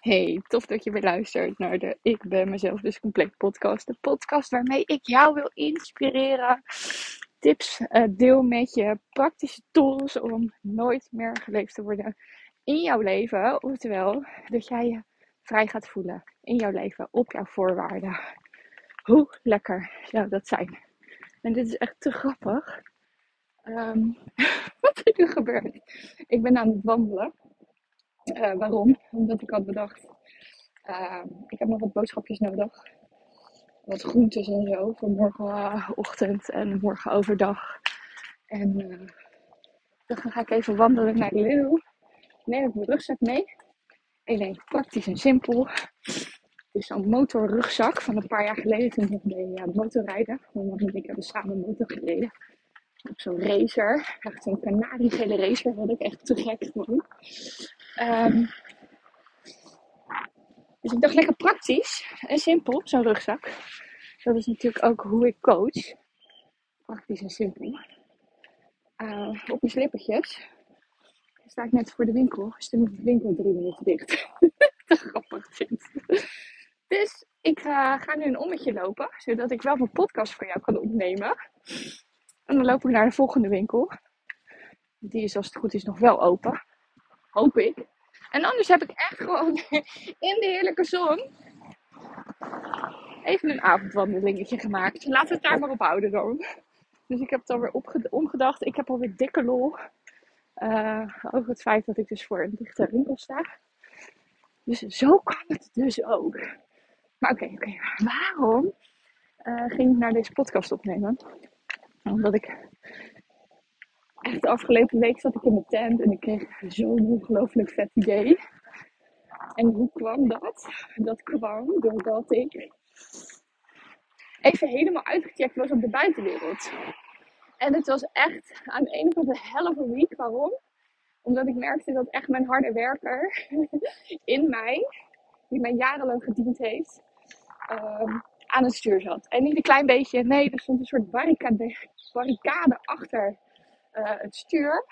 Hey, tof dat je weer luistert naar de Ik ben mezelf dus compleet podcast. De podcast waarmee ik jou wil inspireren. Tips uh, deel met je, praktische tools om nooit meer geleefd te worden in jouw leven. Oftewel, dat jij je vrij gaat voelen in jouw leven, op jouw voorwaarden. Hoe lekker zou dat zijn? En dit is echt te grappig. Um, wat er nu gebeurt. Ik ben aan het wandelen. Uh, waarom? Omdat ik had bedacht, uh, ik heb nog wat boodschapjes nodig. Wat groentes en zo voor morgenochtend en morgen overdag. En uh, dan ga ik even wandelen naar de Lidl. Neem ik mijn rugzak mee. Alleen praktisch en simpel. Is zo'n motorrugzak van een paar jaar geleden toen ik deed ja, motorrijden. Want ik hebben samen motor gereden. Op zo'n racer. Echt zo'n kanariegele racer. Wat ik echt te gek vond. Um, dus ik dacht lekker praktisch en simpel, zo'n rugzak. Dat is natuurlijk ook hoe ik coach. Praktisch en simpel. Uh, op mijn slippertjes. sta ik net voor de winkel. Is de winkel drie minuten dicht. Te grappig vind. Dus ik uh, ga nu een ommetje lopen. Zodat ik wel mijn podcast voor jou kan opnemen. En dan loop ik naar de volgende winkel. Die is als het goed is nog wel open. Hoop ik. En anders heb ik echt gewoon in de heerlijke zon even een avondwandelingetje gemaakt. We het daar maar op houden dan. Dus ik heb het alweer omgedacht. Ik heb alweer dikke lol. Uh, over het feit dat ik dus voor een dichte winkel sta. Dus zo kan het dus ook. Maar oké, oké. Waarom uh, ging ik naar deze podcast opnemen? Omdat ik echt de afgelopen week zat ik in mijn tent en ik kreeg zo'n ongelooflijk vet idee. En hoe kwam dat? Dat kwam doordat ik even helemaal uitgecheckt was op de buitenwereld. En het was echt aan de ene kant een helft week. Waarom? Omdat ik merkte dat echt mijn harde werker in mij, die mij jarenlang gediend heeft, um, aan het stuur zat. En niet een klein beetje, nee, er stond een soort barricade, barricade achter uh, het stuur.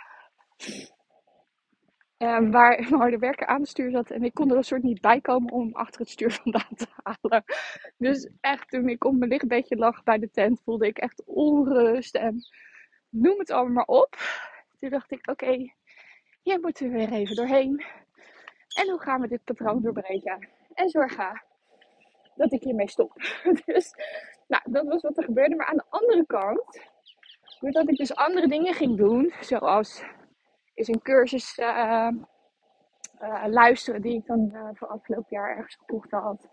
Um, waar mijn harde werker aan het stuur zat. En ik kon er een soort niet bij komen om achter het stuur vandaan te halen. Dus echt, toen ik op mijn lichtbedje lag bij de tent, voelde ik echt onrust. En noem het allemaal maar op. Toen dacht ik, oké, okay, hier moeten we weer even doorheen. En hoe gaan we dit patroon doorbreken? En zorgen dat ik hiermee stop. Dus, nou, dat was wat er gebeurde. Maar aan de andere kant Doordat ik dus andere dingen ging doen, zoals is een cursus uh, uh, luisteren die ik dan uh, voor afgelopen jaar ergens gekocht had.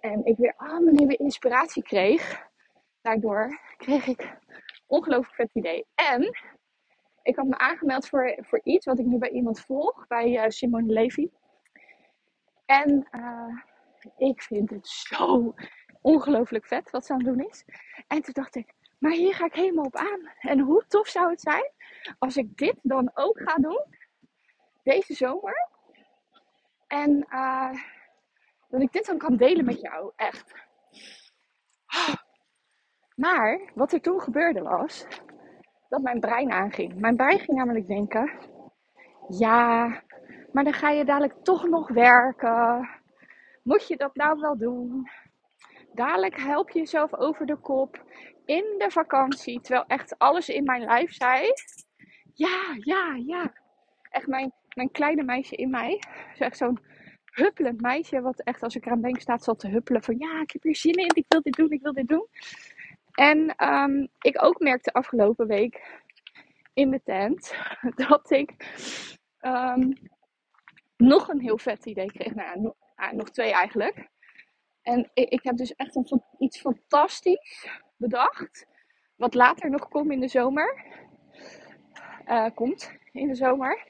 En ik weer allemaal nieuwe inspiratie kreeg. Daardoor kreeg ik ongelooflijk vet idee. En ik had me aangemeld voor, voor iets wat ik nu bij iemand volg, bij Simone Levy. En ik vind het zo ongelooflijk vet wat ze aan het doen is. En toen dacht ik, maar hier ga ik helemaal op aan. En hoe tof zou het zijn als ik dit dan ook ga doen deze zomer. En uh, dat ik dit dan kan delen met jou, echt. Maar wat er toen gebeurde was dat mijn brein aanging. Mijn brein ging namelijk denken: ja, maar dan ga je dadelijk toch nog werken. Moet je dat nou wel doen? Dadelijk help je jezelf over de kop in de vakantie. Terwijl echt alles in mijn lijf zei: Ja, ja, ja. Echt mijn, mijn kleine meisje in mij. Zo echt zo'n huppelend meisje. Wat echt als ik eraan denk staat zal te huppelen. Van ja, ik heb hier zin in. Ik wil dit doen. Ik wil dit doen. En um, ik ook merkte afgelopen week in de tent. Dat ik um, nog een heel vet idee kreeg. Nou, nog, nog twee eigenlijk. En ik, ik heb dus echt een, iets fantastisch bedacht. Wat later nog komt in de zomer. Uh, komt in de zomer.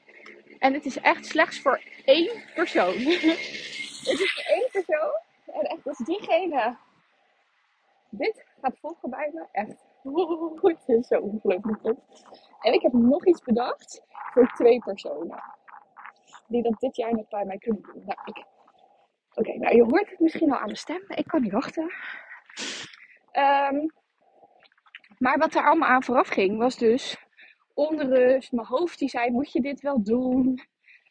En het is echt slechts voor één persoon. het is voor één persoon. En echt als diegene dit gaat volgen bij me. Echt. het is zo ongelooflijk. En ik heb nog iets bedacht voor twee personen. Die dat dit jaar nog bij mij kunnen doen. Nou, ik... Oké, nou je hoort het misschien al aan de stem. Ik kan niet wachten. Um, maar wat er allemaal aan vooraf ging, was dus onrust. Mijn hoofd die zei, moet je dit wel doen?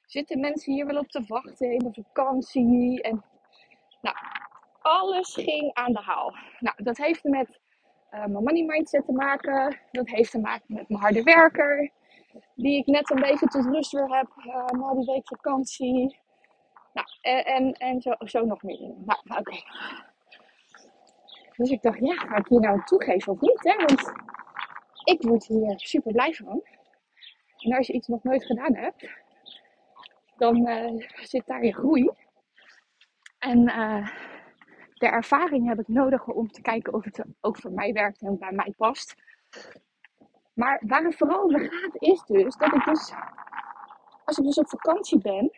Zitten mensen hier wel op te wachten in de vakantie? En nou, alles ging aan de haal. Nou, dat heeft met uh, mijn money mindset te maken. Dat heeft te maken met mijn harde werker. Die ik net een beetje tot rust weer heb uh, na die week vakantie. Nou, en, en, en zo, zo nog meer. Nou, oké. Dus ik dacht, ja, ga ik hier nou toegeven of niet? Hè? Want ik word hier super blij van. En als je iets nog nooit gedaan hebt, dan uh, zit daar je groei. En uh, de ervaring heb ik nodig om te kijken of het ook voor mij werkt en bij mij past. Maar waar het vooral over gaat is dus dat ik dus, als ik dus op vakantie ben,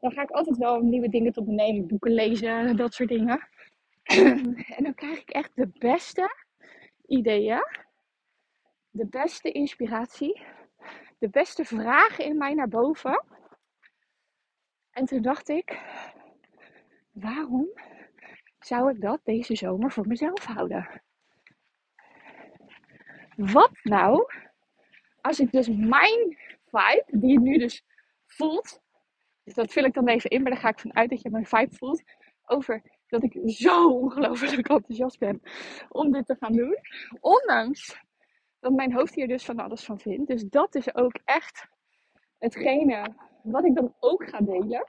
dan ga ik altijd wel nieuwe dingen tot me nemen, boeken lezen, dat soort dingen. en dan krijg ik echt de beste ideeën, de beste inspiratie, de beste vragen in mij naar boven. En toen dacht ik, waarom zou ik dat deze zomer voor mezelf houden? Wat nou als ik dus mijn vibe, die je nu dus voelt, dus dat vul ik dan even in, maar daar ga ik vanuit dat je mijn vibe voelt, over dat ik zo ongelooflijk enthousiast ben om dit te gaan doen. Ondanks dat mijn hoofd hier dus van alles van vindt. Dus dat is ook echt hetgene wat ik dan ook ga delen.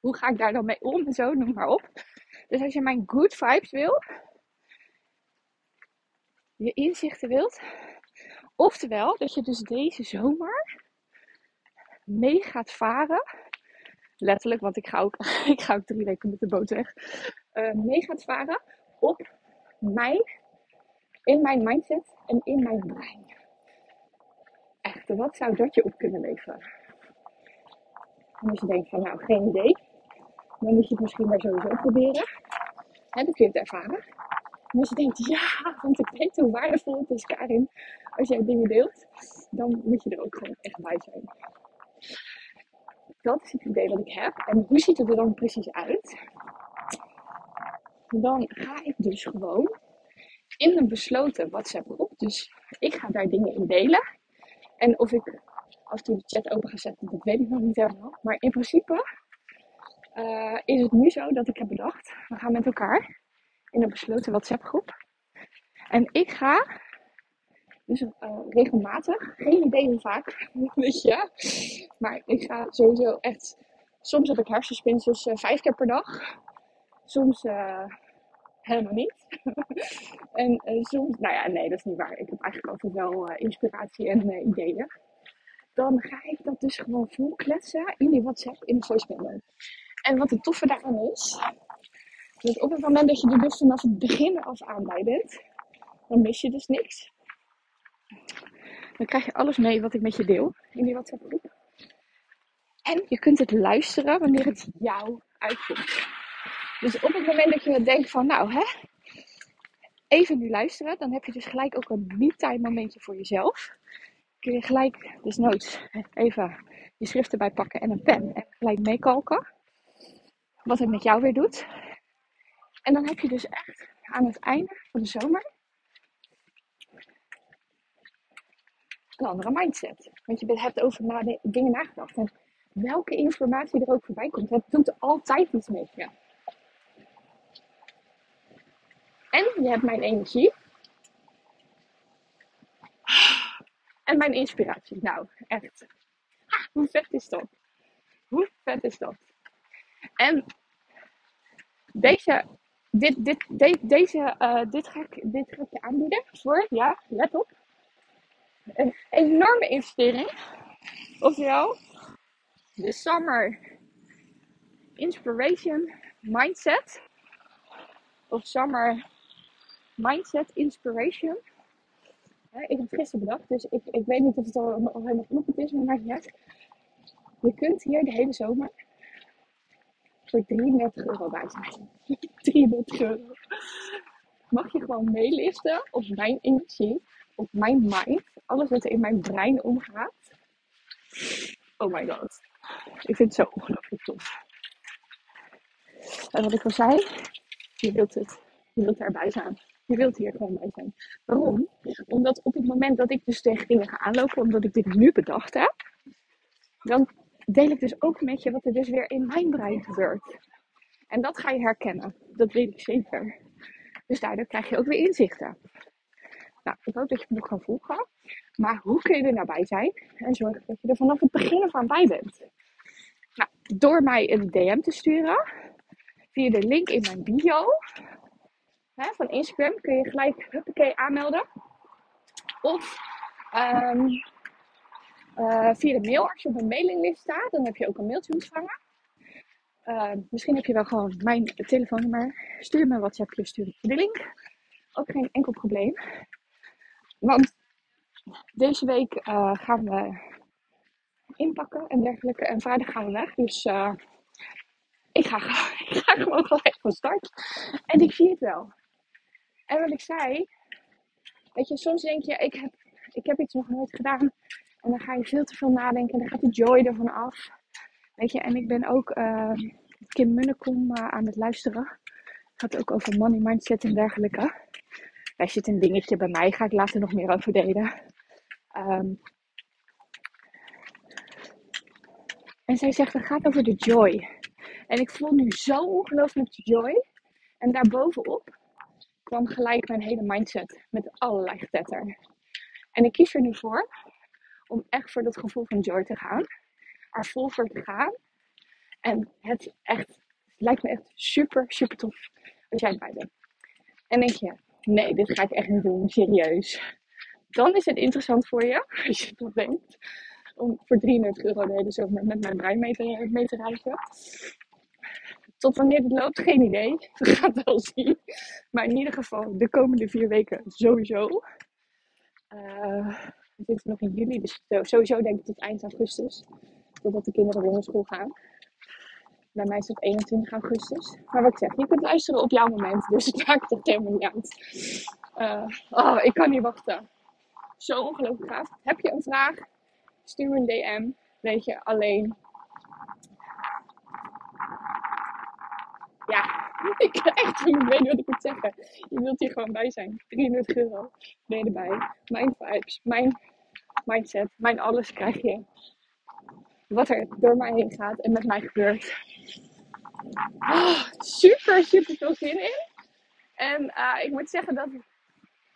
Hoe ga ik daar dan mee om en zo, noem maar op. Dus als je mijn good vibes wil, je inzichten wilt, oftewel dat je dus deze zomer mee gaat varen. Letterlijk, want ik ga ook, ik ga ook drie weken met de boot weg. Uh, mee gaat varen op mijn, in mijn mindset en in mijn brein. Echt, wat zou dat je op kunnen leveren? En als je denkt van nou, geen idee, dan moet je het misschien maar sowieso proberen. En dan kun je het ervaren. En als je denkt, ja, want ik weet hoe waardevol het is, Karin, als jij dingen deelt, dan moet je er ook gewoon echt bij zijn. Dat is het idee wat ik heb. En hoe ziet het er dan precies uit? Dan ga ik dus gewoon in een besloten WhatsApp groep. Dus ik ga daar dingen in delen. En of ik af en de chat open ga zetten, dat weet ik nog niet helemaal. Maar in principe uh, is het nu zo dat ik heb bedacht, we gaan met elkaar in een besloten WhatsApp groep. En ik ga dus uh, regelmatig, geen idee hoe vaak, weet je. Maar ik ga sowieso echt, soms heb ik hersenspinsels uh, vijf keer per dag. Soms helemaal niet. en soms, nou ja, nee, dat is niet waar. Ik heb eigenlijk altijd wel inspiratie en ideeën. Dan ga ik dat dus gewoon vol kletsen in die WhatsApp in de voice En wat het toffe daarvan is, dus op het moment dat je er dus vanaf het begin af aan bij bent, dan mis je dus niks. Dan krijg je alles mee wat ik met je deel in die WhatsApp groep. En je kunt het luisteren wanneer het jou uitkomt. Dus op het moment dat je denkt van nou hè, even nu luisteren, dan heb je dus gelijk ook een me-time momentje voor jezelf. Kun je gelijk, dus noods, even je schrift erbij pakken en een pen en gelijk meekalken. Wat het met jou weer doet. En dan heb je dus echt aan het einde van de zomer een andere mindset. Want je hebt over dingen nagedacht. En welke informatie er ook voorbij komt, het doet altijd iets met je. En je hebt mijn energie. En mijn inspiratie. Nou, echt. Hoe vet is dat? Hoe vet is dat? En deze dit, dit, deze, uh, dit, ga ik, dit ga ik je aanbieden voor, ja, let op, een enorme investering. Oftewel, de Summer Inspiration Mindset. Of Summer Mindset Inspiration. ik heb het gisteren bedacht, dus ik, ik weet niet of het al, al helemaal genoeg is, maar uit. Je kunt hier de hele zomer voor 33 euro bij zijn. 33 euro. Mag je gewoon meeliften op mijn energie, op mijn mind, alles wat er in mijn brein omgaat. Oh my god. Ik vind het zo ongelooflijk tof. En wat ik al zei, je wilt het. Je wilt erbij zijn. Je wilt hier gewoon bij zijn. Waarom? Omdat op het moment dat ik dus tegen dingen ga aanlopen, omdat ik dit nu bedacht heb, dan deel ik dus ook met je wat er dus weer in mijn brein gebeurt. En dat ga je herkennen. Dat weet ik zeker. Dus daardoor krijg je ook weer inzichten. Nou, ik hoop dat je me nog kan volgen. Maar hoe kun je er nou bij zijn? En zorgen dat je er vanaf het begin af bij bent. Nou, door mij een DM te sturen. Via de link in mijn bio. Hè, van Instagram kun je gelijk huppakee aanmelden. Of um, uh, via de mail. Als je op een mailinglist staat, dan heb je ook een mailtje ontvangen. Uh, misschien heb je wel gewoon mijn telefoonnummer. Stuur me een WhatsAppje, stuur ik de link. Ook geen enkel probleem. Want deze week uh, gaan we inpakken en dergelijke. En vrijdag gaan we weg. Dus uh, ik, ga, ik ga gewoon gelijk van start. En ik zie het wel. En wat ik zei. Weet je, soms denk je, ik heb, ik heb iets nog nooit gedaan. En dan ga je veel te veel nadenken. En dan gaat de joy ervan af. Weet je, en ik ben ook uh, Kim Munnekom aan het luisteren. Het gaat ook over money mindset en dergelijke. Daar zit een dingetje bij mij. Ga ik later nog meer over delen. Um, en zij zegt, het gaat over de joy. En ik voel nu zo ongelooflijk joy. En daarbovenop kwam gelijk mijn hele mindset met allerlei getetter. En ik kies er nu voor om echt voor dat gevoel van joy te gaan. Er vol voor te gaan. En het echt, lijkt me echt super, super tof als jij erbij bent. En denk je, nee, dit ga ik echt niet doen, serieus. Dan is het interessant voor je, als je dat denkt, om voor 33 euro de hele zomer met mijn brein mee te, reizen. Tot wanneer het loopt, geen idee. We gaan het wel zien. Maar in ieder geval, de komende vier weken sowieso. Uh, we zitten nog in juli, dus sowieso denk ik tot eind augustus. Totdat de kinderen weer naar school gaan. Bij mij is het 21 augustus. Maar wat ik zeg, je kunt luisteren op jouw moment. Dus het maakt het helemaal niet uit. Uh, oh, ik kan niet wachten. Zo ongelooflijk gaaf. Heb je een vraag? Stuur een DM. Weet je, alleen. Ja, ik echt niet weet wat ik moet zeggen. Je wilt hier gewoon bij zijn. 33 euro. Ben erbij. Mijn vibes, mijn mindset, mijn alles krijg je. Wat er door mij heen gaat en met mij gebeurt. Oh, super, super veel zin in. En uh, ik moet zeggen dat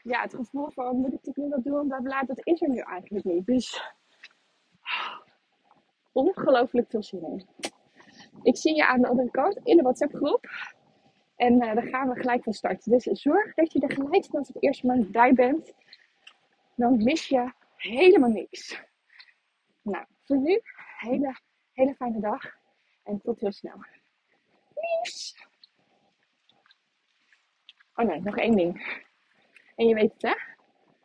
ja, het gevoel van moet ik dit nu wat doen, bla bla, dat is er nu eigenlijk niet. Dus ongelooflijk veel zin in. Ik zie je aan de andere kant in de WhatsApp groep. En uh, dan gaan we gelijk van start. Dus zorg dat je er gelijk vanaf het eerste moment bij bent. Dan mis je helemaal niks. Nou, voor nu, hele, hele fijne dag. En tot heel snel. Liefs. Oh nee, nog één ding. En je weet het hè.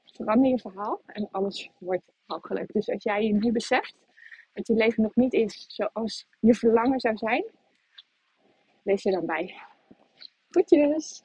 Verander je verhaal en alles wordt mogelijk. Dus als jij je nu beseft dat je leven nog niet is zoals je verlangen zou zijn, wees je dan bij. Goedjes!